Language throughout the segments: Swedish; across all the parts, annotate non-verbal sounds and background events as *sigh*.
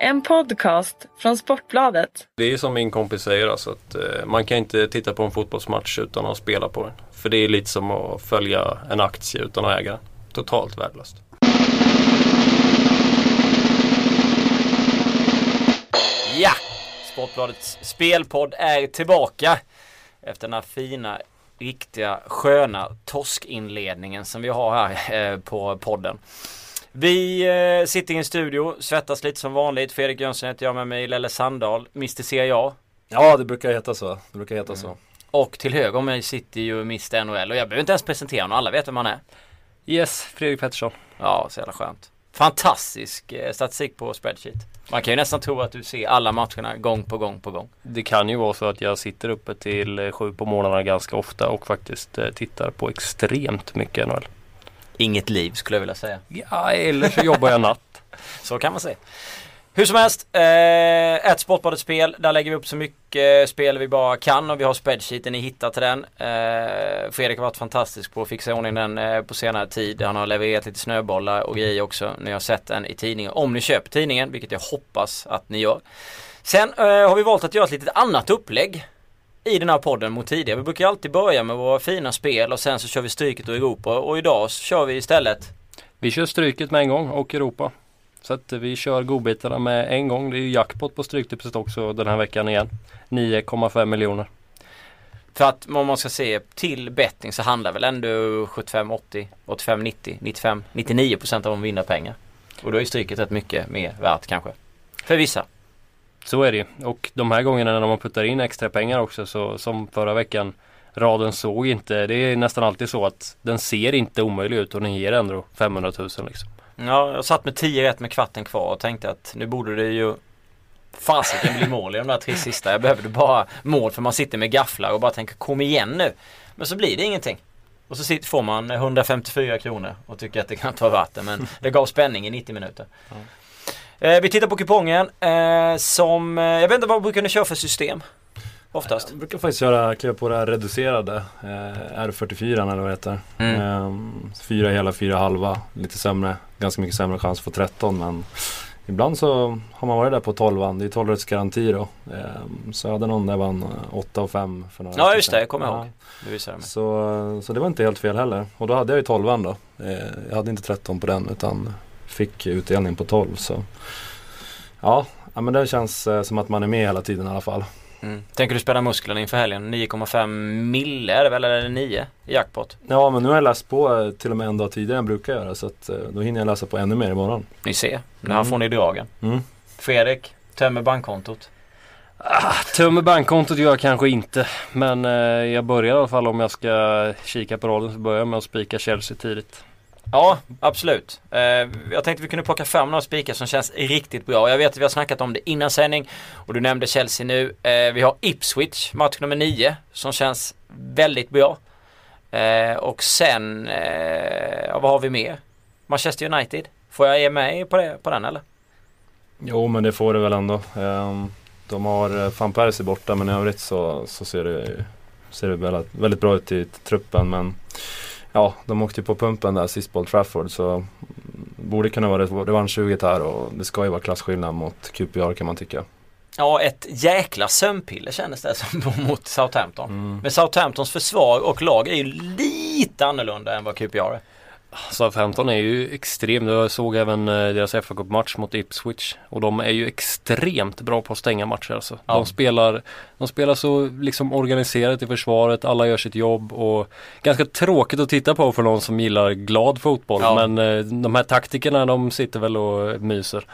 En podcast från Sportbladet. Det är som min kompis säger alltså att eh, man kan inte titta på en fotbollsmatch utan att spela på den. För det är lite som att följa en aktie utan att äga den. Totalt värdelöst. Ja! Sportbladets spelpodd är tillbaka. Efter den här fina, riktiga, sköna torskinledningen som vi har här eh, på podden. Vi eh, sitter i en studio, svettas lite som vanligt. Fredrik Jönsson heter jag med mig, Lelle Sandahl, Mr CIA. Ja, det brukar heta så. Det brukar heta så. Och till höger om mig sitter ju Mr NHL och jag behöver inte ens presentera honom, alla vet vem han är. Yes, Fredrik Pettersson. Ja, så jävla skönt. Fantastisk eh, statistik på spreadsheet. Man kan ju nästan tro att du ser alla matcherna gång på gång på gång. Det kan ju vara så att jag sitter uppe till eh, sju på morgnarna ganska ofta och faktiskt eh, tittar på extremt mycket NHL. Inget liv skulle jag vilja säga. Ja, eller så jobbar jag natt. *laughs* Så kan man säga. Hur som helst, eh, ett Sportbladet spel. Där lägger vi upp så mycket spel vi bara kan och vi har spreadsheeten, ni hittar till den. Eh, Fredrik har varit fantastisk på att fixa ordning den eh, på senare tid. Han har levererat lite snöbollar och grejer också. Ni har sett den i tidningen. Om ni köper tidningen, vilket jag hoppas att ni gör. Sen eh, har vi valt att göra ett litet annat upplägg i den här podden mot tidigare. Vi brukar alltid börja med våra fina spel och sen så kör vi Stryket och Europa och idag så kör vi istället Vi kör Stryket med en gång och Europa. Så att vi kör godbitarna med en gång. Det är ju jackpot på Stryktipset också den här veckan igen. 9,5 miljoner. För att om man ska se till betting så handlar väl ändå 75, 80, 85, 90, 95, 99 procent av dem vinner pengar. Och då är Stryket rätt mycket mer värt kanske. För vissa. Så är det. Och de här gångerna när man puttar in extra pengar också så som förra veckan Raden såg inte, det är nästan alltid så att den ser inte omöjlig ut och den ger ändå 500 000 liksom. Ja, jag satt med 10 rätt med kvarten kvar och tänkte att nu borde det ju fasiken bli mål i de där tre sista. Jag behövde bara mål för man sitter med gafflar och bara tänker kom igen nu. Men så blir det ingenting. Och så får man 154 kronor och tycker att det kan inte vara värt det. Men det gav spänning i 90 minuter. Eh, vi tittar på kupongen eh, som, eh, jag vet inte vad brukar ni köra för system? Oftast. Jag brukar faktiskt köra, kliva på det här reducerade. Eh, R44 eller vad det heter. Mm. Eh, fyra hela, fyra halva. Lite sämre, ganska mycket sämre chans att få 13 men Ibland så har man varit där på 12 Det är 12 garanti då. Eh, så jag hade någon där vann 8 och 5 för några Ja just det, jag kommer Ja. ihåg. Du visade mig. Så, så det var inte helt fel heller. Och då hade jag ju 12 då. Eh, jag hade inte 13 på den utan fick utdelning på 12 så Ja, ja men det känns eh, som att man är med hela tiden i alla fall. Mm. Tänker du spela musklerna inför helgen? 9,5 mille är det väl, eller är det 9 i jackpot? Ja men nu har jag läst på eh, till och med en dag tidigare än jag brukar göra så att eh, då hinner jag läsa på ännu mer imorgon. Ni ser, det här Mm. får ni dragen. Mm. Fredrik, tömmer bankkontot. Ah, tömmer bankkontot gör jag kanske inte. Men eh, jag börjar i alla fall om jag ska kika på raden så börjar jag med att spika Chelsea tidigt. Ja, absolut. Eh, jag tänkte vi kunde plocka fram några spikar som känns riktigt bra. Jag vet att vi har snackat om det innan sändning och du nämnde Chelsea nu. Eh, vi har Ipswich, match nummer 9, som känns väldigt bra. Eh, och sen, ja, vad har vi mer? Manchester United. Får jag ge mig på, det, på den eller? Jo men det får du väl ändå. Ehm, de har van Persie borta men i övrigt så, så ser det, ser det väldigt, väldigt bra ut i truppen. Men ja, de åkte ju på pumpen där sist på Old Trafford så borde kunna vara revanschsuget här och det ska ju vara klasskillnad mot QPR kan man tycka. Ja, ett jäkla sömnpiller kändes det som mot Southampton. Mm. Men Southamptons försvar och lag är ju lite annorlunda än vad QPR är. Southampton är ju extrem. Jag såg även eh, deras fa Cup-match mot Ipswich. Och de är ju extremt bra på att stänga matcher alltså. Ja. De, spelar, de spelar så liksom organiserat i försvaret, alla gör sitt jobb och ganska tråkigt att titta på för någon som gillar glad fotboll. Ja. Men eh, de här taktikerna de sitter väl och myser.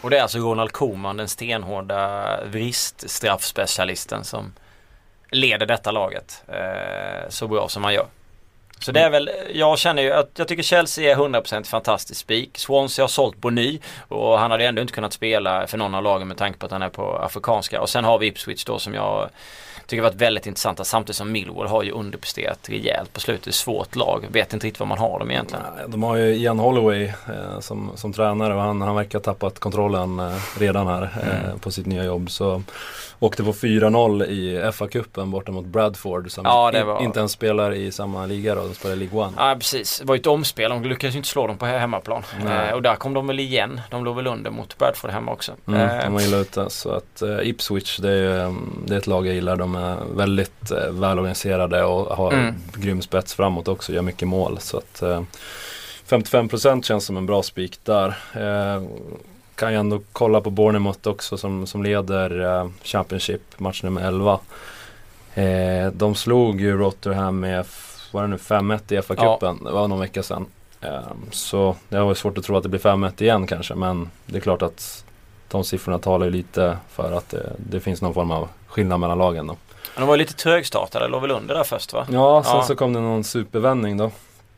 Och det är alltså Ronald Koeman, den stenhårda vriststraffspecialisten som leder detta laget eh, så bra som han gör. Så det är väl, jag känner ju att jag tycker Chelsea är 100% fantastisk spik. Swansea har sålt på ny och han hade ändå inte kunnat spela för någon av lagen med tanke på att han är på afrikanska. Och sen har vi Ipswich då som jag tycker varit väldigt intressanta samtidigt som Millwall har ju underpresterat rejält på slutet. Svårt lag, vet inte riktigt vad man har dem egentligen. De har ju Ian Holloway eh, som, som tränare och han, han verkar ha tappat kontrollen eh, redan här eh, på sitt nya jobb. Så åkte på 4-0 i FA-cupen borta mot Bradford som Ja, var- in, inte ens spelar i samma liga då. de spelar League One. Ja precis, det var ju ett omspel. De lyckades ju inte slå dem på hemmaplan. Eh, och där kom de väl igen. De låg väl under mot Bradford hemma också. Mm, Eh, de var illa ute. Så att uh, Ipswich det är, ju, um, det är ett lag jag gillar. De är väldigt uh, välorganiserade och har Mm. grym spets framåt också. Gör mycket mål. Så att uh, 55% känns som en bra spik där. Uh, kan ju ändå kolla på Bournemouth också som, som leder uh, Championship match nummer 11. Eh, de slog ju Rotherham med, är det nu, 5-1 i FA-cupen. Det var någon vecka sedan. Eh, så det varit svårt att tro att det blir 5-1 igen kanske. Men det är klart att de siffrorna talar ju lite för att det, det finns någon form av skillnad mellan lagen då. Men de var ju lite trögstartade, låg väl under där först va? Ja, sen Ja. så kom det någon supervändning då.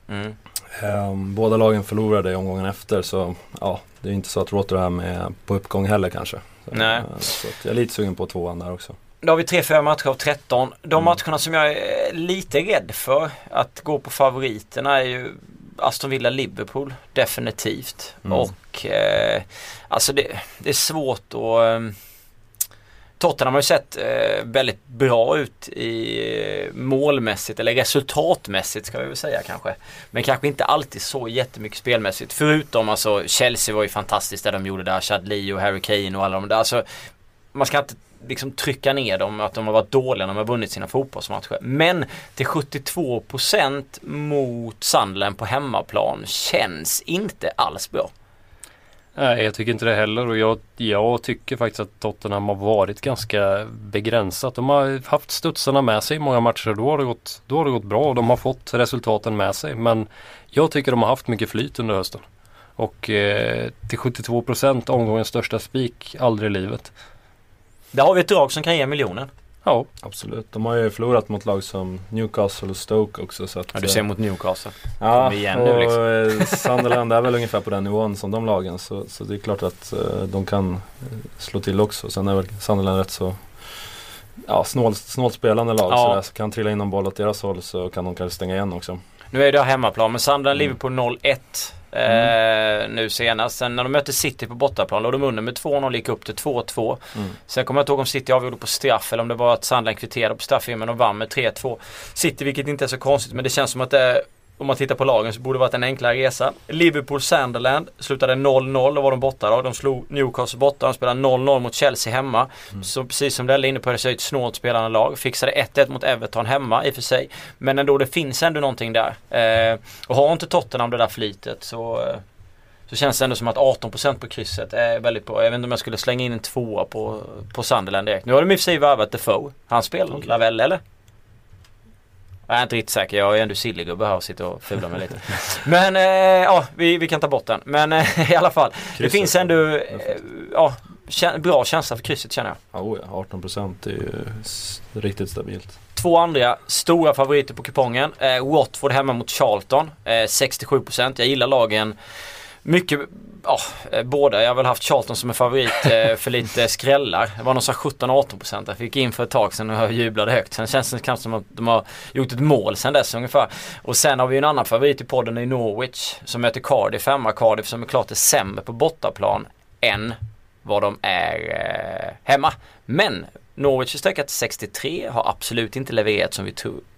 Mm. Ehm, båda lagen förlorade i omgången efter så ja, det är inte så att Rotherham är på uppgång heller kanske. Så, Nej. eh, så jag är lite sugen på tvåan där också. Då har vi 3-4 matcher av 13. De Mm. matcherna som jag är lite rädd för att gå på favoriterna är ju Aston Villa-Liverpool definitivt. Mm. Och eh, alltså det, det är svårt att eh, Tottenham har ju sett eh, väldigt bra ut i eh, målmässigt eller resultatmässigt ska vi väl säga kanske. Men kanske inte alltid så jättemycket spelmässigt. Förutom alltså Chelsea var ju fantastiskt där de gjorde där. Chadli och Harry Kane och alla de där. Alltså, man ska inte liksom trycka ner dem att de har varit dåliga när de har vunnit sina fotbollsmatcher. Men till 72% mot Sandlen på hemmaplan känns inte alls bra. Nej, jag tycker inte det heller och jag, jag tycker faktiskt att Tottenham har varit ganska begränsat. De har haft studsarna med sig i många matcher. Då har det gått, då har det gått bra och de har fått resultaten med sig. Men jag tycker de har haft mycket flyt under hösten. Och eh, till 72 procent omgångens största spik, aldrig i livet. Där har vi ett drag som kan ge miljonen. Ja, absolut. De har ju förlorat mot lag som Newcastle och Stoke också. Så att, ja, du ser eh, mot Newcastle. Ja, igen och nu liksom. Eh, Sunderland är väl ungefär på den nivån som de lagen. Så, så det är klart att eh, de kan slå till också. Sen är väl Sunderland rätt så ja, snålt, snålt spelande lag. Ja. Så, där, så kan trilla in någon boll åt deras håll så kan de kanske stänga igen också. Nu är det hemmaplan, men Sunderland-Liverpool mm. 0-1. Mm. Nu senast. Sen när de mötte City på bortaplan låg de under med 2-0 gick upp till 2-2. Mm. Sen kommer jag inte ihåg om City avgjorde på straff eller om det var att Sandland kvitterade på straff men de vann med 3-2. City vilket inte är så konstigt men det känns som att det om man tittar på lagen så borde det varit en enklare resa. Liverpool Sunderland slutade 0-0, då var de borta då. De slog Newcastle borta, de spelade 0-0 mot Chelsea hemma. Mm. Så precis som Delle är inne på det det ett snålt spelande lag. Fixade 1-1 mot Everton hemma i och för sig. Men ändå, det finns ändå någonting där. Eh, och har inte Tottenham det där flytet så eh, så känns det ändå som att 18% på krysset är väldigt bra. Jag vet inte om jag skulle slänga in en tvåa på, på Sunderland direkt. Nu har de i och för sig värvat Defoe. Han spelar Okej. väl eller? Jag är inte riktigt säker. Jag är ändå sillegubbe här och sitter och fular mig lite. Men eh, ja, vi, vi kan ta bort den. Men eh, *laughs* i alla fall. Det Krysset. finns ändå eh, ja, bra känsla för krysset känner jag. Ja, oh ja, 18% är ju riktigt stabilt. Två andra stora favoriter på kupongen. Eh, Watford hemma mot Charlton. Eh, 67%. Jag gillar lagen mycket, ja, eh, båda. Jag har väl haft Charlton som en favorit eh, *laughs* för lite skrällar. Det var någon sån här 17-18% jag fick in för ett tag sedan och jag jublade högt. Sen känns det kanske som att de har gjort ett mål sen dess ungefär. Och sen har vi en annan favorit i podden i Norwich som möter Cardiff hemma. Cardiff som är klart är sämre på bortaplan än vad de är eh, hemma. Men Norwich är sträckat till 63, har absolut inte levererat som vi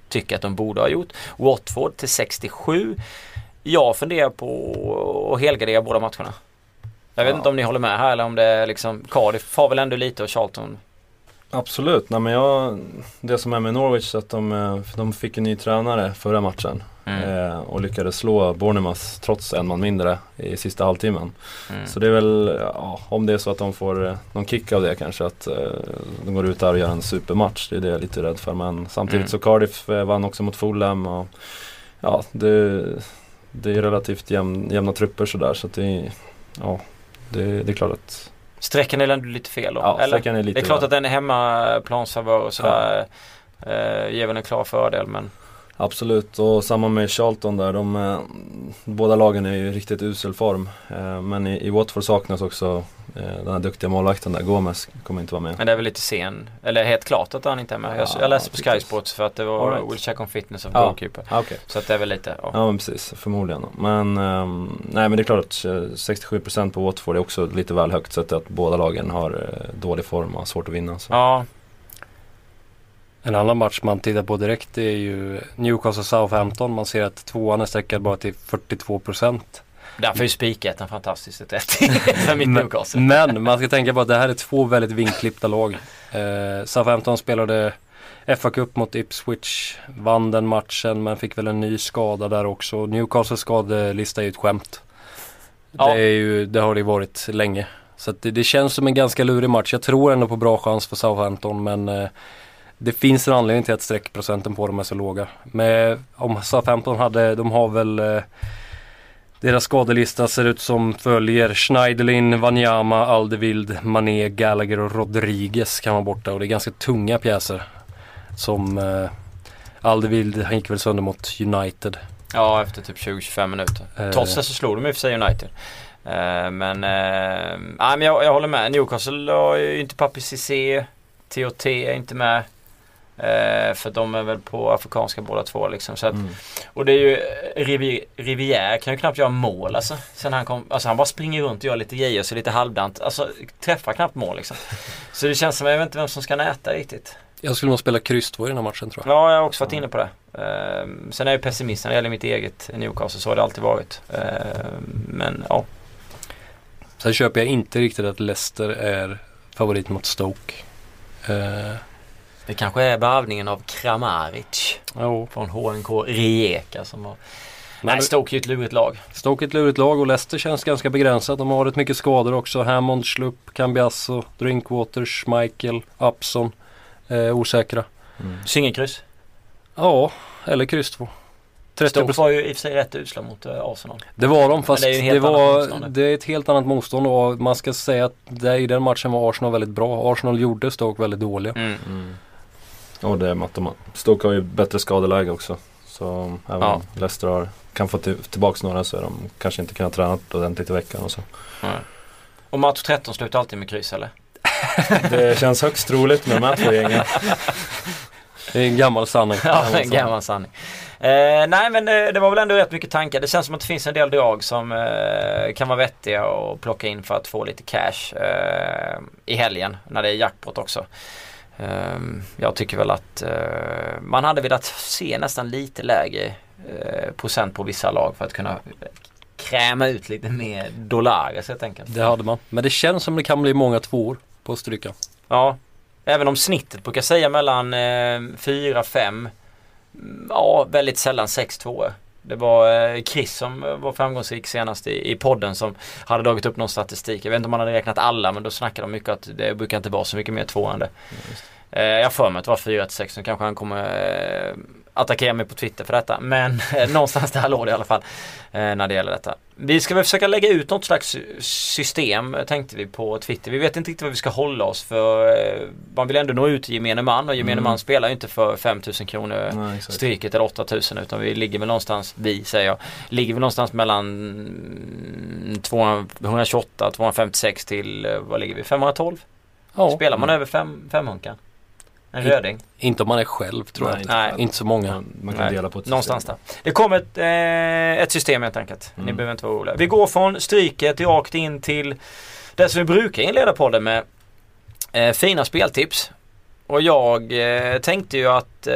tycker att de borde ha gjort. Watford till 67. Jag funderar på att helgardera båda matcherna. Jag vet Ja. inte om ni håller med här eller om det är liksom Cardiff har väl ändå lite och Charlton. Absolut, Nej, men jag, det som är med Norwich är att de, eh, de fick en ny tränare förra matchen. Mm. Eh, och lyckades slå Bournemouth trots en man mindre i sista halvtimmen. Mm. Så det är väl, ja, om det är så att de får eh, någon kick av det kanske, att eh, de går ut där och gör en supermatch. Det är det jag är lite rädd för. Men samtidigt Mm. så Cardiff eh, vann också mot Fulham. Och, ja, det, det är relativt jämn, jämna trupper sådär. Så att det, ja, det, det är klart att Sträckan är ändå lite fel då? ja, eller? sträckan är lite Det är klart väl. att den är hemmaplansfavör och sådär. Eh, ger väl en klar fördel men Absolut, och samma med Charlton där. De, eh, båda lagen är i riktigt usel form. Eh, men i, i Watford saknas också eh, den här duktiga målvakten där, Gomez kommer inte vara med. Men det är väl lite sen, eller helt klart att han inte är med. Jag, Ja, jag läste på Sky. Sports för att det var right. Will check on fitness of Ja. goalkeeper. Okej, Så att det är väl lite, ja. ja men precis, förmodligen. Men, ehm, nej, men det är klart att eh, 67% på Watford är också lite väl högt sett att båda lagen har dålig form och har svårt att vinna. Så. Ja. En annan match man tittar på direkt är ju Newcastle Southampton. Man ser att tvåan är sträckad bara till 42 procent. Därför är spiket en fantastiskt rätt *laughs* för mitt Newcastle. Men man ska tänka på att det här är två väldigt vinklippta lag. Eh, Southampton spelade FA Cup mot Ipswich, vann den matchen men fick väl en ny skada där också. Newcastles skadelista är ju ett skämt. Ja. Det, är ju, det har det ju varit länge. Så det, det känns som en ganska lurig match. Jag tror ändå på bra chans för Southampton men eh, det finns en anledning till att streckprocenten på dem är så låga. Men om Southampton hade, de har väl eh, deras skadelista ser ut som följer. Schneiderlin, Wanyama, Aldevild, Mané, Gallagher och Rodriguez kan vara borta och det är ganska tunga pjäser. Som eh, Aldevild han gick väl sönder mot United. Ja, efter typ 20-25 minuter. Eh. Trots det så slog de i och för sig United. Eh, men, eh, nej, men jag, jag håller med. Newcastle har ju inte Papi Cissé. TOT är inte med. Eh, för de är väl på afrikanska båda två liksom. Så att, Mm. Och det är ju Rivi, Rivière kan ju knappt göra mål alltså. Sen han kom, alltså han bara springer runt och gör lite grejer så lite halvdant. Alltså träffar knappt mål liksom. *laughs* Så det känns som, jag vet inte vem som ska näta riktigt. Jag skulle nog spela kryss 2 i den här matchen tror jag. Ja, jag har också varit inne på det. Ehm, sen är jag ju pessimist när det gäller mitt eget Newcastle, så har det alltid varit. Ehm, men ja, Sen köper jag inte riktigt att Leicester är favorit mot Stoke. Eh, det kanske är varvningen av Kramaric jo. från HNK Rijeka som har... Men Nej, Stoke är ett lurigt lag. Stoke är ett lurigt lag och Leicester känns ganska begränsat. De har rätt mycket skador också. Hammond, Schlupp, Cambiasso, Drinkwater, Schmeichel, Upson. Eh, osäkra. Mm. Singelkryss. Ja, eller kryss 2. 30 Stoke var ju i och för sig rätt utslag mot eh, Arsenal. Det var de fast det är det, var det är ett helt annat motstånd och man ska säga att det, i den matchen var Arsenal väldigt bra. Arsenal gjorde Stoke väldigt dåliga. Mm. Mm. Och det är matematik. Stoke har ju bättre skadeläge också. Så även Ja. Leicester har, kan få till, tillbaks några så är de kanske inte kunnat träna ordentligt i veckan och så. Och match 13 slutar alltid med kryss eller? *laughs* Det känns högst troligt med de här två gängen. Det är en gammal sanning. *laughs* Ja, en gammal sanning. Eh, nej men det, det var väl ändå rätt mycket tankar. Det känns som att det finns en del drag som eh, kan vara vettiga att plocka in för att få lite cash eh, i helgen när det är jackpot också. Eh, jag tycker väl att eh, man hade velat se nästan lite lägre eh, procent på vissa lag för att kunna kräma ut lite mer dollares helt enkelt. Det hade man. Men det känns som det kan bli många tvåor på stryka. Ja, även om snittet brukar säga mellan eh, 4, 5, mm, ja väldigt sällan 6 tvåor. Det var eh, Chris som var framgångsrik senast i, i podden som hade dragit upp någon statistik. Jag vet inte om han hade räknat alla men då snackade de mycket att det brukar inte vara så mycket mer tvåande. Eh, jag för mig att det var 4 till 6, nu kanske han kommer eh, attackera mig på Twitter för detta. Men *laughs* eh, någonstans där låg det i alla fall. Eh, när det gäller detta. Vi ska väl försöka lägga ut något slags system eh, tänkte vi på Twitter. Vi vet inte riktigt vad vi ska hålla oss för. Man vill ändå nå ut till gemene man och gemene mm. man spelar ju inte för 5000 kronor Nej, stryket eller 8000 utan vi ligger väl någonstans, vi säger jag, ligger väl någonstans mellan 228, 256 till vad ligger vi, 512? Oh. Spelar man mm. över 500? En röding. I, inte om man är själv tror Nej, jag. Inte. Nej. Inte så många. Man, kan Nej. dela på ett system. Någonstans där. Det kommer ett, eh, ett system helt enkelt. Mm. Ni behöver inte vara oroliga. Vi går från stryket rakt in till det som vi brukar inleda podden med. Eh, fina speltips. Och jag eh, tänkte ju att eh,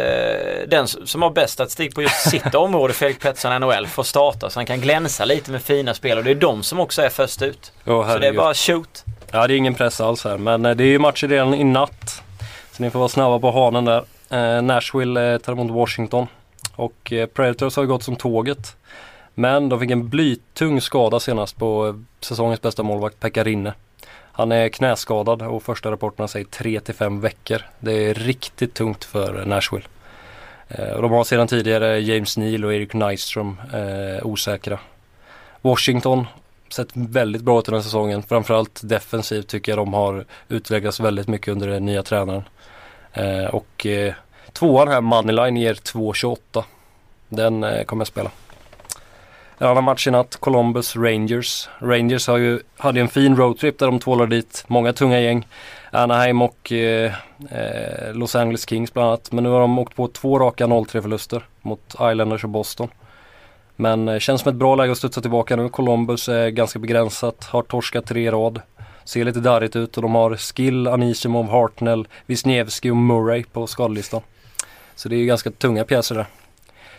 den som har bäst statistik på just sitt *laughs* område, Fredrik Pettersson NHL, får starta så han kan glänsa lite med fina spel och det är de som också är först ut. Oh, så det är bara shoot. Ja, det är ingen press alls här men eh, det är ju matcher redan i natt. Så ni får vara snabba på hanen där. Eh, Nashville eh, tar emot Washington. Och eh, Predators har ju gått som tåget. Men de fick en blytung skada senast på eh, säsongens bästa målvakt Pekka Rinne. Han är knäskadad och första rapporterna säger 3-5 veckor. Det är riktigt tungt för eh, Nashville. Eh, och de har sedan tidigare James Neal och Eric Nyström eh, osäkra. Washington sett väldigt bra ut den här säsongen. Framförallt defensivt tycker jag de har utvecklats väldigt mycket under den nya tränaren. Eh, och eh, tvåan här, Moneyline, ger 2,28. Den eh, kommer jag spela. En annan match i natt, Columbus Rangers. Rangers har ju, hade ju en fin roadtrip där de tvålade dit många tunga gäng. Anaheim och eh, eh, Los Angeles Kings bland annat. Men nu har de åkt på två raka 0-3 förluster mot Islanders och Boston. Men eh, känns som ett bra läge att studsa tillbaka nu. Columbus är ganska begränsat, har torskat tre i rad. Ser lite darrigt ut och de har Skill, Anisimov, Hartnell, Wisniewski och Murray på skadelistan. Så det är ganska tunga pjäser där.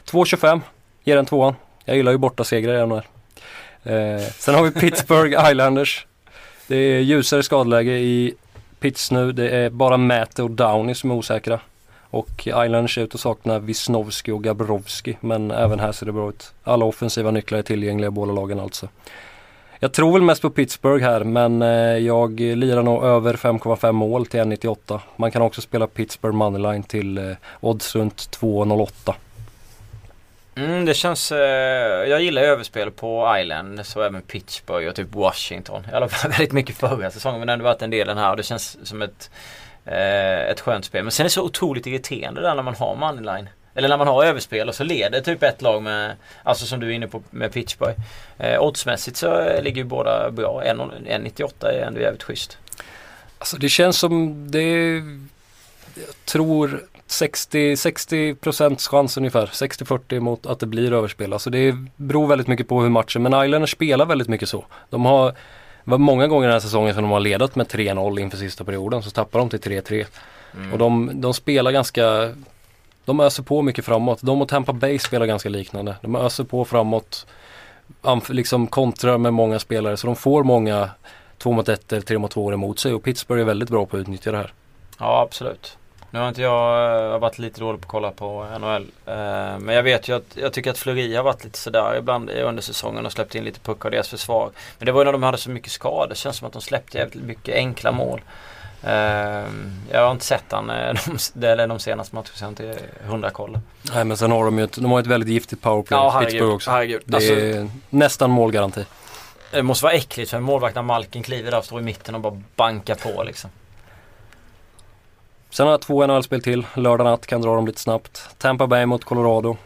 2.25 ger den tvåan. Jag gillar ju borta segrar i NHL. Eh, sen har vi *laughs* Pittsburgh Islanders. Det är ljusare skadeläge i Pitts nu. Det är bara Mäte och Downey som är osäkra. Och Islanders ser ut att sakna Wisnowski och Gabrovski. Men även här ser det bra ut. Alla offensiva nycklar är tillgängliga i båda lagen alltså. Jag tror väl mest på Pittsburgh här men eh, jag lirar nog över 5,5 mål till 1,98. Man kan också spela Pittsburgh Moneyline till eh, odds runt 2,08. Mm, det känns, eh, jag gillar överspel på Island så även Pittsburgh och typ Washington. I alla fall väldigt mycket förra säsongen men det har ändå varit en del den här och det känns som ett, eh, ett skönt spel. Men sen är det så otroligt irriterande där när man har moneyline. Eller när man har överspel och så leder typ ett lag med, alltså som du är inne på med Pittsburgh. Eh, oddsmässigt så ligger ju båda bra. 1,98 är ändå jävligt schysst. Alltså det känns som det, jag tror 60, 60 chans ungefär. 60-40 mot att det blir överspel. Alltså det beror väldigt mycket på hur matchen, men Islanders spelar väldigt mycket så. De har, det var många gånger den här säsongen som de har ledat med 3-0 inför sista perioden så tappar de till 3-3. Mm. Och de, de spelar ganska, de öser på mycket framåt. De och Tampa Bay spelar ganska liknande. De öser på framåt, liksom kontrar med många spelare så de får många 2 mot 1 eller 3 mot 2 emot sig och Pittsburgh är väldigt bra på att utnyttja det här. Ja absolut. Nu har inte jag, jag har varit lite dålig på att kolla på NHL. Eh, men jag vet ju att jag tycker att Fleury har varit lite sådär ibland under säsongen och släppt in lite puckar i deras försvar. Men det var ju när de hade så mycket skador. Det känns som att de släppte jävligt mycket enkla mål. Eh, jag har inte sett han eh, *laughs* de, de senaste matcherna sen till hundra koll. Nej men sen har de ju ett, de har ett väldigt giftigt powerplay. Ja, herregud, Pittsburgh också. Herregud. Det alltså, är nästan målgaranti. Det måste vara äckligt för en målvakt när Malkin kliver där och står i mitten och bara bankar på liksom. Sen har jag två NHL-spel till. Lördag natt kan dra dem lite snabbt. Tampa Bay mot Colorado.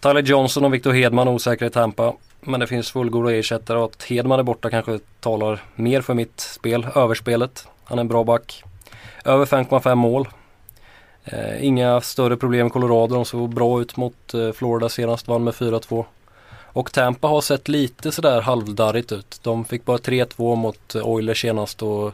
Tyler Johnson och Victor Hedman osäkra i Tampa. Men det finns fullgoda ersättare och att Hedman är borta kanske talar mer för mitt spel. Överspelet. Han är en bra back. Över 5,5 mål. Eh, inga större problem i Colorado. De såg bra ut mot eh, Florida senast. Vann med 4-2. Och Tampa har sett lite sådär halvdarrigt ut. De fick bara 3-2 mot Oilers senast och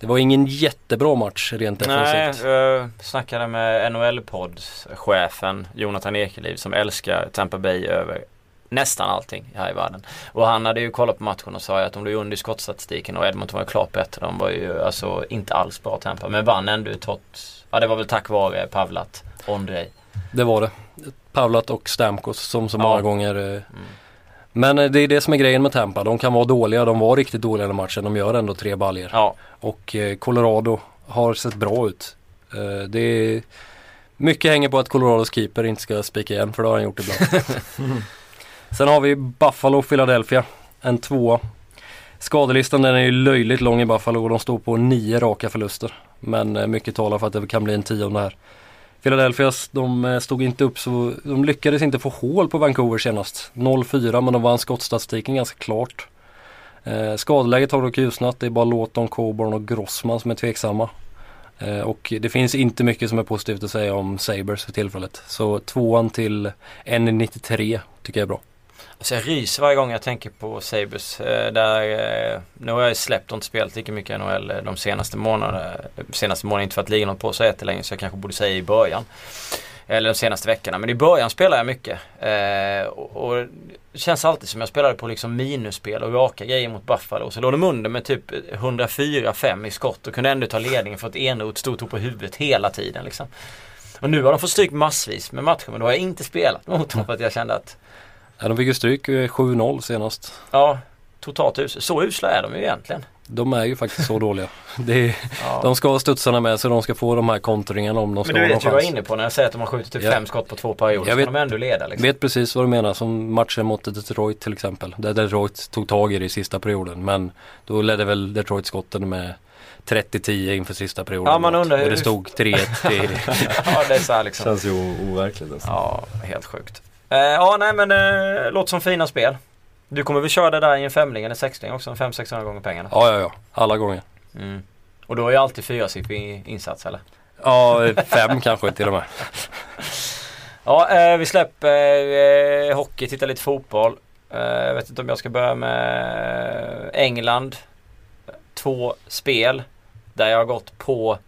det var ingen jättebra match rent defensivt. Nej, jag snackade med NHL-podd-chefen Jonathan Ekeliv som älskar Tampa Bay över nästan allting här i världen. Och han hade ju kollat på matchen och sa att de låg under i skottstatistiken och Edmonton var klart bättre. De var ju alltså inte alls bra Tampa men vann ändå trots, ja det var väl tack vare Pavlat, Ondrej. Det var det. Pavlat och Stamkos som så många gånger eh, mm. Men eh, det är det som är grejen med Tampa. De kan vara dåliga. De var riktigt dåliga i matchen. De gör ändå tre baljer. Ja. Och eh, Colorado har sett bra ut. Det är mycket hänger på att Colorados keeper inte ska spika igen för det har han gjort ibland. *laughs* Sen har vi Buffalo Philadelphia. En tvåa. Skadelistan den är ju löjligt lång i Buffalo och de står på nio raka förluster. Men eh, mycket talar för att det kan bli en tionde här. Philadelphia de eh, stod inte upp så, de lyckades inte få hål på Vancouver senast. 0-4 men de vann skottstatistiken ganska klart. Eh, skadeläget har dock ljusnat. Det är bara Låton, Coburn och Grossman som är tveksamma. Eh, och det finns inte mycket som är positivt att säga om Sabres för tillfället. Så tvåan till 1,93 tycker jag är bra. Alltså jag ryser varje gång jag tänker på Sabres. Eh, där, eh, nu har jag släppt och inte spelat lika mycket NHL eh, de senaste månaderna. Senaste månaderna, inte för att ligan har på så jättelänge så jag kanske borde säga i början. Eller de senaste veckorna. Men i början spelade jag mycket. Eh, och, och, det känns alltid som jag spelade på liksom minusspel och raka grejer mot Buffalo. Så låg de under med typ 104-5 i skott och kunde ändå ta ledningen för att Eneroth stod tog på huvudet hela tiden. Liksom. Och nu har de fått stryk massvis med matcher men då har jag inte spelat mot dem för att jag kände att Ja, de fick ju stryk 7-0 senast. Ja, totalt usla. Så usla är de ju egentligen. De är ju faktiskt så *laughs* dåliga. Är, ja. De ska ha studsarna med så de ska få de här kontringarna om de ska Men du vet ju vad jag är inne på när jag säger att de har skjutit typ ja. fem skott på två perioder. Jag vet, de ändå leda liksom. vet precis vad du menar. Som matchen mot Detroit till exempel. Där Detroit tog tag i det i sista perioden. Men då ledde väl Detroit skotten med 30-10 inför sista perioden. Ja, man undrar och det stod 3-1 till... *laughs* ja, det är så här liksom. Känns ju overkligt alltså. Ja, helt sjukt. Eh, ja, nej men eh, låter som fina spel. Du kommer väl köra det där i en femling eller sexling också? 500-600 gånger pengarna? Ja, ja, ja. Alla gånger. Mm. Och då är ju alltid fyrasiffrig insats eller? Ja, fem *laughs* kanske till och med. *laughs* Ja, eh, vi släpper eh, hockey, tittar lite fotboll. Eh, jag vet inte om jag ska börja med England. Två spel där jag har gått på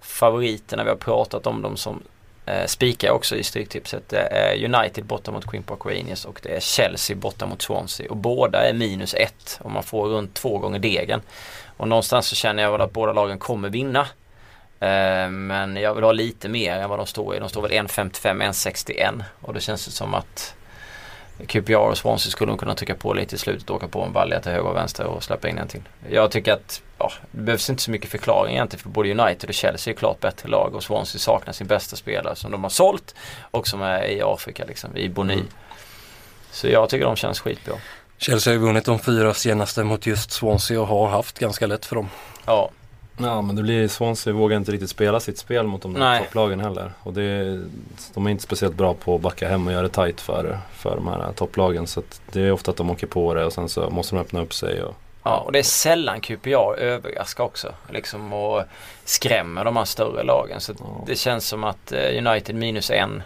favoriterna. Vi har pratat om dem som eh, spikar jag också i Stryktipset. Det är United borta mot Queen Park Rangers och det är Chelsea borta mot Swansea. Och båda är minus ett och man får runt två gånger degen. Och någonstans så känner jag väl att båda lagen kommer vinna. Eh, men jag vill ha lite mer än vad de står i. De står väl 1.55, 1.61 och det känns som att QPR och Swansea skulle nog kunna trycka på lite i slutet och åka på en balja till höger och vänster och släppa in en till. Jag tycker att ja, det behövs inte så mycket förklaring egentligen för både United och Chelsea är klart bättre lag och Swansea saknar sin bästa spelare som de har sålt och som är i Afrika liksom, i Boni. Mm. Så jag tycker de känns skitbra. Chelsea har ju vunnit de fyra senaste mot just Swansea och har haft ganska lätt för dem. Ja, Ja men det blir Swansea vågar inte riktigt spela sitt spel mot de där topplagen heller. Och det, de är inte speciellt bra på att backa hem och göra det tight för, för de här topplagen. Så det är ofta att de åker på det och sen så måste de öppna upp sig. Och, Ja och det är sällan QPR överraskar också. Liksom och skrämmer de här större lagen. Så ja. det känns som att eh, United minus en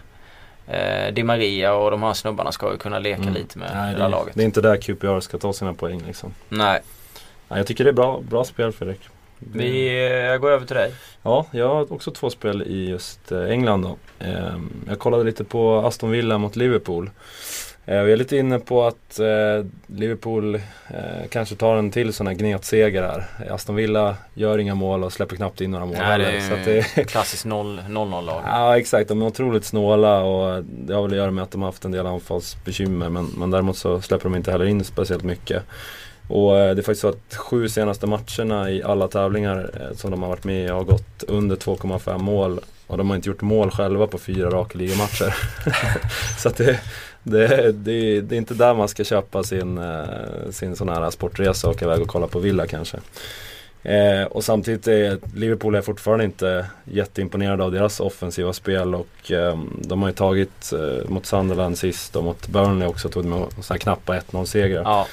eh, Di Maria och de här snubbarna ska ju kunna leka mm. lite med Nej, det här laget. Det är inte där QPR ska ta sina poäng liksom. Nej. Nej jag tycker det är bra, bra spel Fredrik. Vi eh, går över till dig. Ja, jag har också två spel i just eh, England då. Ehm, jag kollade lite på Aston Villa mot Liverpool. Eh, vi är lite inne på att Liverpool kanske tar en till sån här gnetseger här. Aston Villa gör inga mål och släpper knappt in några mål Nej, det är så det är klassiskt 0-0-lag. Ja exakt, de är otroligt snåla och det har väl att göra med att de har haft en del anfallsbekymmer men, men däremot så släpper de inte heller in speciellt mycket. Och eh, det är faktiskt så att sju senaste matcherna i alla tävlingar eh, som de har varit med i har gått under 2,5 mål. Och de har inte gjort mål själva på fyra raka ligamatcher. *laughs* så att det, det, det, det, är inte där man ska köpa sin, eh, sin sån här sportresa och åka iväg och kolla på Villa kanske. Eh, och samtidigt är Liverpool är fortfarande inte jätteimponerade av deras offensiva spel och eh, de har ju tagit eh, mot Sunderland sist och mot Burnley också tog de med knappa 1-0 segrar. Ja.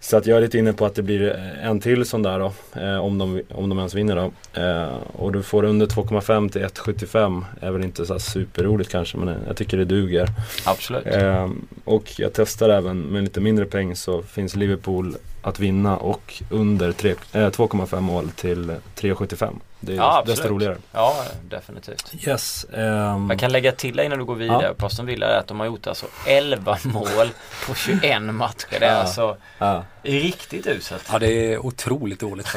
Så att jag är lite inne på att det blir eh, en till sån där då. Eh, om, de, om de ens vinner då. Eh, och du får under 2,5 till 1,75. Är väl inte så superroligt kanske men jag tycker det duger. Absolut. Eh, och jag testar även med lite mindre peng så finns Liverpool att vinna och under 2,5 eh, mål till 3,75. Det är ja, desto roligare. Ja, definitivt. Yes. Um, jag kan lägga till innan du går vidare ja. på Aston Villa att de har gjort alltså 11 *laughs* mål på 21 matcher. Det är ja. alltså ja. riktigt uselt. Ja, det är otroligt dåligt *laughs*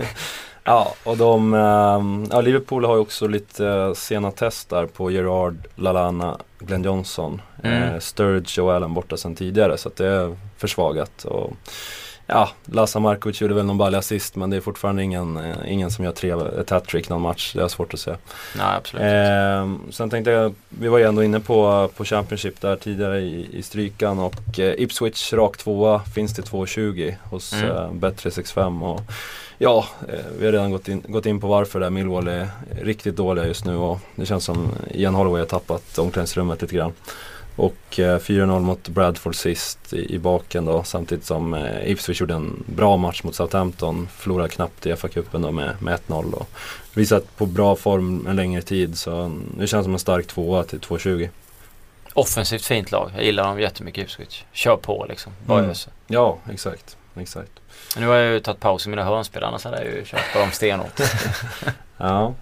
*laughs* ja, och de, um, ja, Liverpool har ju också lite uh, sena test där på Gerard, Lalana, Glenn Johnson, mm. uh, Sturridge och Allen borta sedan tidigare så att det är försvagat. Och, ja, Lasa Markovic gjorde väl någon balja assist men det är fortfarande ingen, eh, ingen som gör tre, ett hattrick någon match. Det är svårt att säga. Nej, absolut eh, Sen tänkte jag, vi var ju ändå inne på, på Championship där tidigare i, i strykan och eh, Ipswich rak tvåa finns till 2,20 hos mm. eh, Bet365. Och, ja, eh, vi har redan gått in, gått in på varför där Millwall är riktigt dåliga just nu och det känns som Ian Holloway har tappat omklädningsrummet lite grann. Och eh, 4-0 mot Bradford sist i, i baken då samtidigt som eh, Ipswich gjorde en bra match mot Southampton. Förlorade knappt i FA-cupen då med, med 1-0 visat på bra form en längre tid så det känns som en stark tvåa till 2-20. Offensivt fint lag. Jag gillar dem jättemycket Ipswich. Kör på liksom. Mm. Ja, exakt. exakt. Nu har jag ju tagit paus i mina hörnspel annars hade jag ju kört på dem stenhårt. *laughs* ja.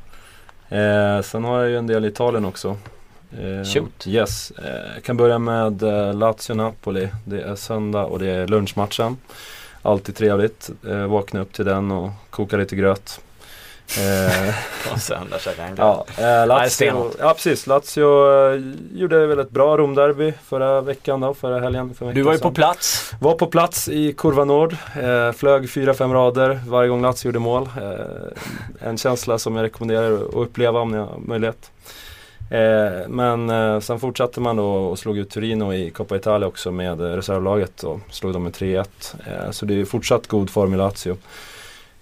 Eh, sen har jag ju en del i Italien också. Eh, Shoot. Yes. Eh, jag kan börja med eh, Lazio-Napoli. Det är söndag och det är lunchmatchen. Alltid trevligt. Eh, vakna upp till den och koka lite gröt. Eh, *laughs* på söndag käkar han ja, eh, Lazio, ja precis, Lazio eh, gjorde väl ett bra Romderby förra veckan då, förra helgen. För du var ju på plats. Var på plats i Kurva Nord. Eh, flög 4-5 rader varje gång Lazio gjorde mål. Eh, en känsla som jag rekommenderar att uppleva om ni har möjlighet. Eh, men eh, sen fortsatte man då och slog ut Turino i Coppa Italia också med reservlaget och slog dem med 3-1. Eh, så det är fortsatt god form i Lazio.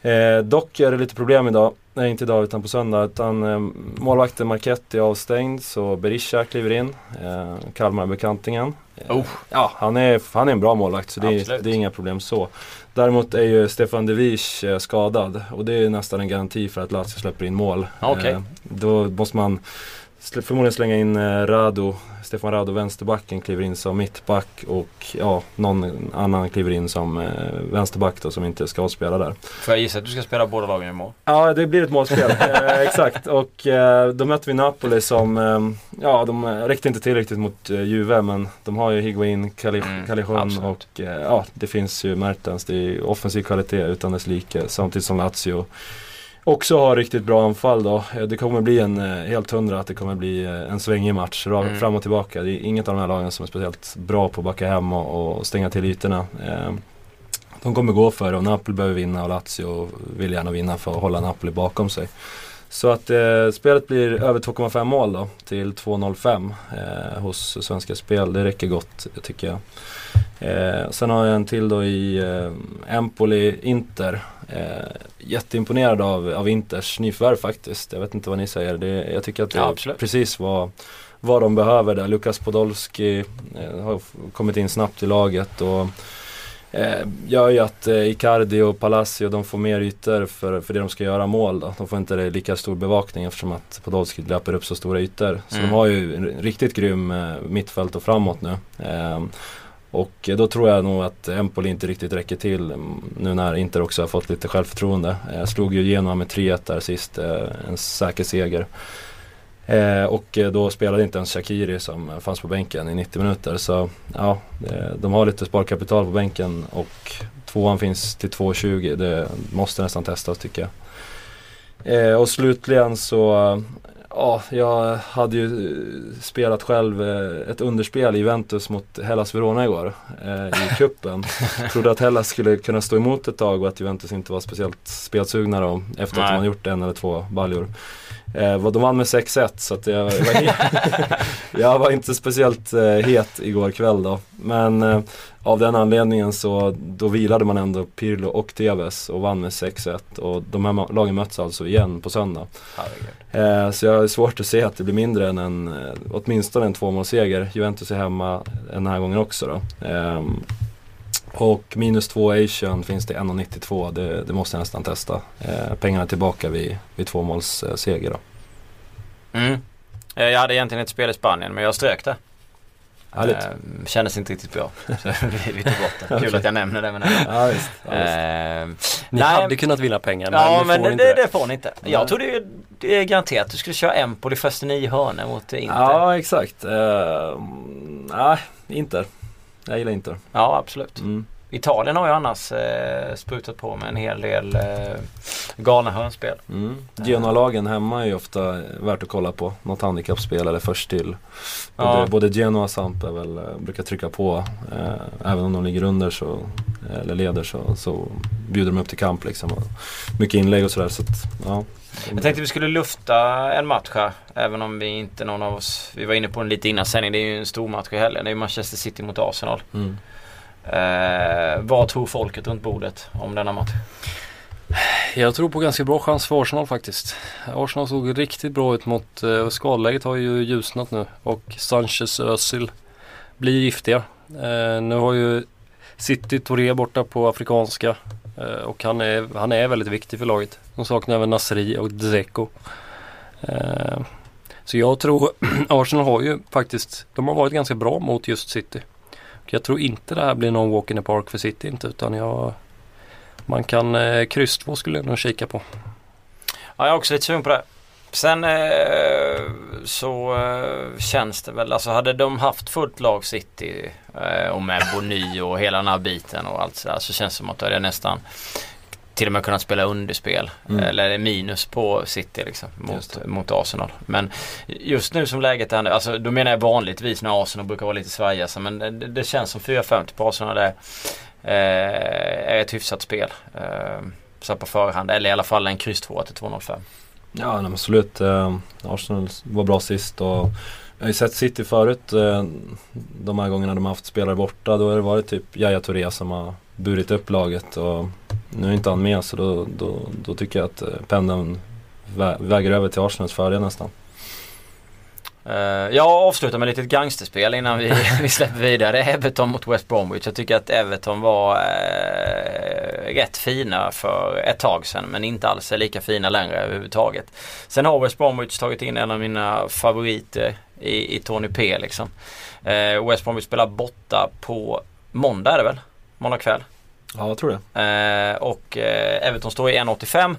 Eh, dock är det lite problem idag, nej inte idag utan på söndag. Utan eh, målvakten Marchetti är avstängd så Berisha kliver in, eh, Kalmar-bekantingen. Oh. Ja, han är, han är en bra målvakt så det är, det är, inga problem så. Däremot är ju Stefan De eh, skadad och det är nästan en garanti för att Lazio släpper in mål. Okay. Eh, då måste man förmodligen slänga in eh, Rado, Stefan Rado, vänsterbacken, kliver in som mittback och ja, någon annan kliver in som eh, vänsterback då som inte ska spela där. Får jag gissa att du ska spela båda lagen i mål? Ja, det blir ett målspel. *laughs* eh, exakt. Och eh, då möter vi Napoli som, eh, ja de räckte inte tillräckligt mot eh, Juve men de har ju Higuain, Callejon mm, och eh, ja, det finns ju Mertens. Det är offensiv kvalitet utan dess like samtidigt som Lazio också har riktigt bra anfall då. Eh, det kommer bli en, eh, helt hundra att det kommer bli eh, en svängig match, mm. fram och tillbaka. Det är inget av de här lagen som är speciellt bra på att backa hem och, och stänga till ytorna. De kommer gå för det och Napoli behöver vinna och Lazio vill gärna vinna för att hålla Napoli bakom sig. Så att eh, spelet blir över 2,5 mål då till 2,05 eh, hos Svenska Spel. Det räcker gott tycker jag. Eh, sen har jag en till då i eh, Empoli-Inter. Eh, jätteimponerad av, av Inters nyförvärv faktiskt. Jag vet inte vad ni säger. Det, jag tycker att det ja, precis vad, vad de behöver där. Lukas Podolski eh, har kommit in snabbt i laget. och eh, gör ju att eh, Icardi och Palacio de får mer ytor för, för det de ska göra mål. Då. De får inte lika stor bevakning eftersom att Podolski löper upp så stora ytor. Så mm. de har ju en riktigt grym eh, mittfält och framåt nu. Eh, och då tror jag nog att Empoli inte riktigt räcker till nu när Inter också har fått lite självförtroende. Jag eh, slog ju Genoa med 3-1 där sist, eh, en säker seger. Eh, och då spelade inte ens Shakiri som fanns på bänken i 90 minuter. Så ja, de har lite sparkapital på bänken och tvåan finns till 2,20. Det måste nästan testas tycker jag. och slutligen så Ja, jag hade ju spelat själv eh, ett underspel i Juventus mot Hellas Verona igår eh, i *laughs* kuppen. Trodde att Hellas skulle kunna stå emot ett tag och att Juventus inte var speciellt spelsugna då efter att de hade gjort en eller två baljor. Eh, de vann med 6-1 så att jag, var, *laughs* jag var inte speciellt eh, het igår kväll då. Men eh, av den anledningen så då vilade man ändå Pirlo och Tevez och vann med 6-1. Och de här lagen möts alltså igen på söndag. Eh, så jag har svårt att se att det blir mindre än en, eh, åtminstone en tvåmålsseger. Juventus är hemma den här gången också då. Eh, och minus 2 Asian finns det 1,92. Det, det måste jag nästan testa. Eh, pengarna tillbaka vid, vid tvåmålsseger då. Mm. Eh, jag hade egentligen ett spel i Spanien men jag strök det. Härligt. Eh, kändes inte riktigt bra. *laughs* Så vi, tog bort det. Kul att jag nämner det. Men ja, visst, ja, visst. Eh, ni nej, hade kunnat vinna pengar men Ja men det, det, det, får ni inte. Jag trodde ju det är garanterat att du skulle köra Empoli första nio hörnor mot Inter. Ja exakt. Uh, nej, Inter. Jag gillar Inter. Ja absolut. Mm. Italien har ju annars eh, sprutat på med en hel del eh, galna hörnspel. Mm. Genoa-lagen hemma är ju ofta värt att kolla på. Något handikappspel eller först till. Både, ja. både Genoa och Samp är väl, eh, brukar trycka på. Eh, även om de ligger under så, eller leder så, så bjuder de upp till kamp liksom. Mycket inlägg och sådär. Så ja. Jag tänkte vi skulle lufta en match här. Även om vi inte någon av oss, vi var inne på den lite innan sändning. Det är ju en stor match i helgen. Det är Manchester City mot Arsenal. Mm. Eh, vad tror folket runt bordet om denna match? Jag tror på ganska bra chans för Arsenal faktiskt. Arsenal såg riktigt bra ut mot, eh, skadeläget har ju ljusnat nu och Sanchez Özil blir giftiga. Eh, nu har ju City Touré borta på afrikanska Eh, och han är, han är väldigt viktig för laget. De saknar även Nasri och Dzeko. Eh, så jag tror *clears throat* Arsenal har ju faktiskt, de har varit ganska bra mot just City. Jag tror inte det här blir någon walk in the park för City inte utan jag man kan eh, kryss 2 skulle jag nog kika på. Ja jag är också lite sugen på det. Sen eh, så eh, känns det väl, alltså hade de haft fullt lag City och med Bony och hela den här biten och allt sådär så känns det som att det är nästan till och med kunnat spela underspel. Mm. Eller minus på City liksom mot, mot Arsenal. Men just nu som läget är, alltså då menar jag vanligtvis när Arsenal brukar vara lite svajiga. Men det, det, känns som 4-50 på Arsenal det eh, är ett hyfsat spel. Eh, så på förhand, eller i alla fall en kryss 2 till 2-0-5. Ja absolut. Eh, Arsenal var bra sist och jag har ju sett City förut. Eh, de här gångerna de har haft spelare borta. Då har det varit typ Yahya Touré som har burit upp laget. Och nu är inte han med så då, då, då tycker jag att eh, pendeln vä väger över till Arsenals fördel nästan. Uh, jag avslutar med lite gangsterspel innan vi, *laughs* vi släpper vidare. Everton mot West Bromwich. Jag tycker att Everton var uh, rätt fina för ett tag sedan men inte alls är lika fina längre överhuvudtaget. Sen har West Bromwich tagit in en av mina favoriter i, i Tony P liksom. Uh, West Bromwich spelar borta på måndag är det väl? Måndag kväll. Ja, jag tror det. och Everton står i 1,85.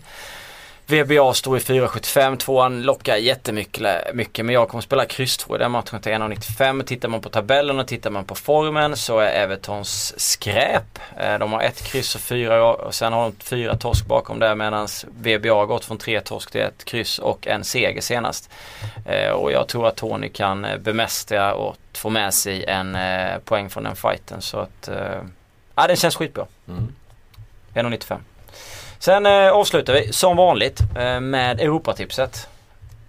VBA står i 4,75. Tvåan lockar jättemycket mycket, men jag kommer spela kryss 2 i den matchen till 1,95. Tittar man på tabellen och tittar man på formen så är Evertons skräp. Eh, de har ett kryss och fyra och sen har de fyra torsk bakom där medan VBA har gått från tre torsk till ett kryss och en seger senast. Eh, och jag tror att Tony kan eh, bemästra och få med sig en poäng från den fighten så att ja, den känns skitbra. Mm. 1,95. Sen eh, avslutar vi som vanligt eh, med Europatipset.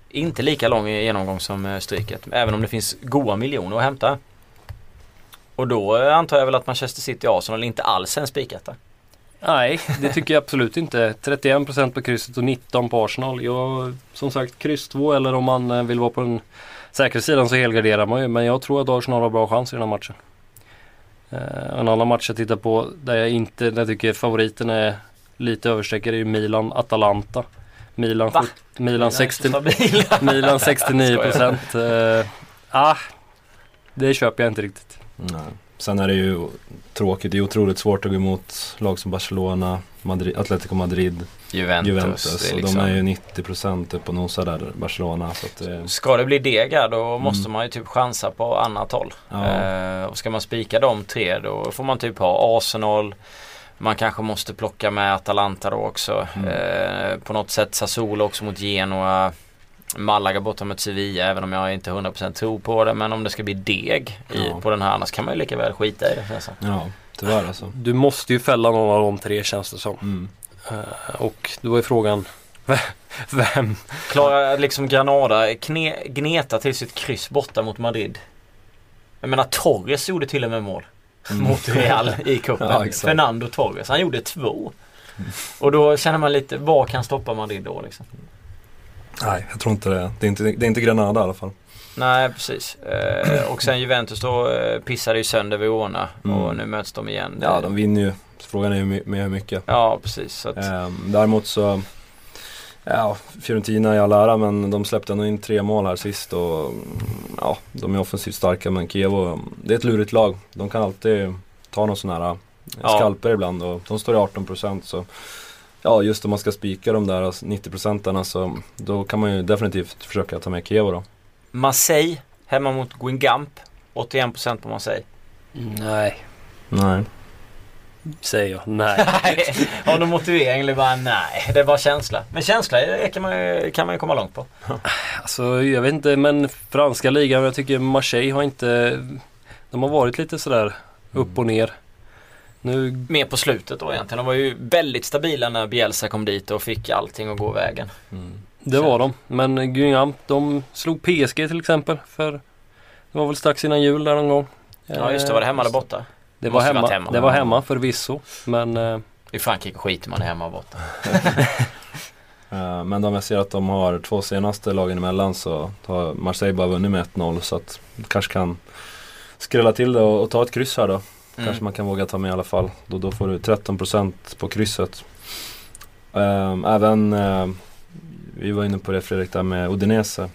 Inte lika lång genomgång som eh, Stryket, även om det finns goda miljoner att hämta. Och då eh, antar jag väl att Manchester City och Arsenal inte alls är en spiketta. Nej, det tycker jag absolut inte. 31% på krysset och 19% på Arsenal. Jag, som sagt, kryss 2 eller om man eh, vill vara på den säkra sidan så helgarderar man ju. Men jag tror att Arsenal har bra chans i den här matchen. Eh, en annan match jag tittar på där jag inte, där jag tycker favoriten är lite överstreckare är ju Milan, Atalanta. Milan? Milan, 60, *laughs* Milan 69 procent. uh, ah, det köper jag inte riktigt. Nej. Sen är det ju tråkigt, det är otroligt svårt att gå emot lag som Barcelona, Madrid, Atletico Madrid, Juventus. Juventus och liksom... de är ju 90% upp och nosar där, Barcelona. Så att det... Ska det bli dega då mm. måste man ju typ chansa på annat håll. Ja. Eh, och ska man spika de tre då får man typ ha Arsenal, man kanske måste plocka med Atalanta då också. Mm. Eh, på något sätt Sassuolo också mot Genoa. Malaga borta mot Sevilla även om jag inte 100% tror på det. Men om det ska bli deg i, ja. på den här annars kan man ju lika väl skita i det. Alltså. Ja, tyvärr alltså. Du måste ju fälla någon av de tre känns det som. Mm. Uh, och då är frågan *laughs* vem? Klarar liksom Granada kne, gneta till sitt kryss borta mot Madrid? Jag menar Torres gjorde till och med mål. Mot Real i cupen. Ja, Fernando Torres, han gjorde två. Och då känner man lite, vad kan stoppa Madrid då liksom? Nej, jag tror inte det. Det är inte, det är inte Granada i alla fall. Nej, precis. Eh, och sen Juventus då eh, pissade ju sönder Verona mm. och nu möts de igen. Ja, de vinner ju. Frågan är ju med hur mycket. Ja, precis. Att... Eh, däremot så Ja, Fiorentina i all ära men de släppte ändå in tre mål här sist och ja, de är offensivt starka men Kiev, det är ett lurigt lag. De kan alltid ta någon sån här ja. skalper ibland och de står i 18% så Ja, just om man ska spika de där 90% så då kan man ju definitivt försöka ta med Kiev då. Marseille hemma mot Guingamp 81% på Marseille. Nej. Nej säger jag nej. *laughs* Har du motivering eller bara nej? Det är bara känsla. Men känsla kan man, kan man ju komma långt på. *laughs* Alltså jag vet inte men franska ligan, jag tycker Marseille har inte De har varit lite sådär mm. upp och ner. Nu... Mer på slutet då egentligen. De var ju väldigt stabila när Bielsa kom dit och fick allting att gå vägen. Mm. Det var de. Men Guingamp de slog PSG till exempel för Det var väl strax innan jul där någon gång. Ja just det, var det hemma eller borta? Det var hemma, hemma, Det var hemma förvisso. Men... Eh... I Frankrike skiter man hemma och borta. *laughs* Eh, men om jag ser att de har två senaste lagen emellan så har Marseille bara vunnit med 1-0 så att kanske kan skrälla till det och, och ta ett kryss här då. Mm. Kanske man kan våga ta med i alla fall. Då, då får du 13% på krysset. Um, även, uh, vi var inne på det Fredrik där med Udinese.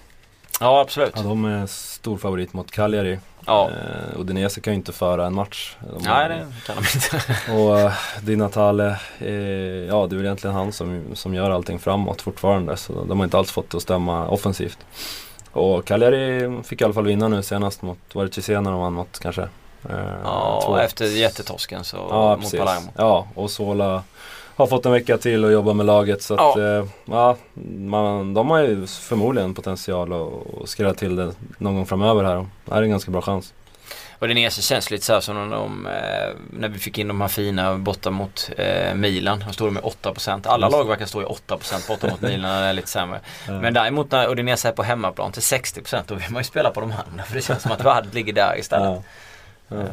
Ja absolut. Ja, de är stor favorit mot Cagliari. Ja. Eh, Udinese kan ju inte föra en match. De Nej det kan de inte. *laughs* och eh, Di Natale, eh, ja det är väl egentligen han som, som gör allting framåt fortfarande. Så de har inte alls fått det att stämma offensivt. Och Cagliari fick i alla fall vinna nu senast mot, var det Cesena de vann mot kanske? Eh, ja, efter jättetorsken så ja, mot precis. Palermo. Ja, och Sola har fått en vecka till att jobba med laget. Så att, ja. Eh, ja, man, de har ju förmodligen potential att skrälla till det någon gång framöver här. Det här är en ganska bra chans. Och det nese känns lite så här som de, eh, när vi fick in de här fina borta mot eh, Milan. De stod med 8%. Alla lag verkar stå i 8% borta mot *laughs* Milan när det är lite sämre. Mm. Men däremot när Udinese är på hemmaplan till 60% då vill man ju spela på de andra. För det känns som att värdet ligger där istället. Ja. Mm.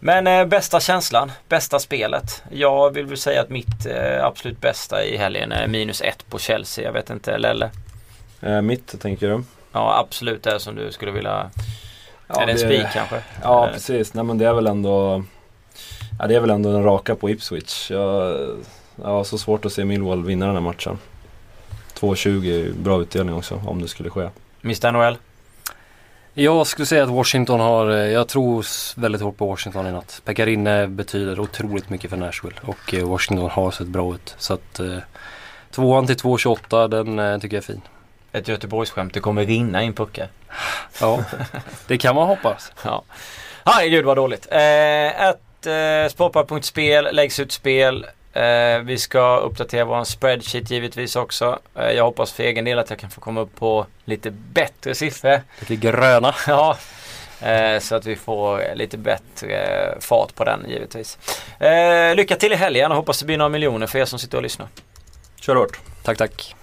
Men eh, bästa känslan, bästa spelet. Jag vill väl säga att mitt eh, absolut bästa i helgen är minus ett på Chelsea. Jag vet inte, Lelle? Eh, mitt tänker du? ja, absolut det som du skulle vilja... Ja, är det en spik kanske? Ja Eller- precis, nej men det är väl ändå Ja det är väl ändå den raka på Ipswich. Jag, jag har så svårt att se Millwall vinna den här matchen. 2,20 är ju bra utdelning också om det skulle ske. Mr NHL? Jag skulle säga att Washington har, eh, jag tror väldigt hårt på Washington i natt. Pekarinne betyder otroligt mycket för Nashville och eh, Washington har sett bra ut. Så att eh, tvåan till 2,28 den eh, tycker jag är fin. Ett Göteborgsskämt, det kommer rinna in puckar. Ja, det kan man hoppas. *laughs* Ja. Herregud vad dåligt. Eh, ett eh, läggs ut spel. Eh, vi ska uppdatera vår spreadsheet givetvis också. Eh, jag hoppas för egen del att jag kan få komma upp på lite bättre siffror. Lite gröna. *laughs* Ja, eh, så att vi får lite bättre fart på den givetvis. Eh, lycka till i helgen och hoppas det blir några miljoner för er som sitter och lyssnar. Kör hårt! Tack tack.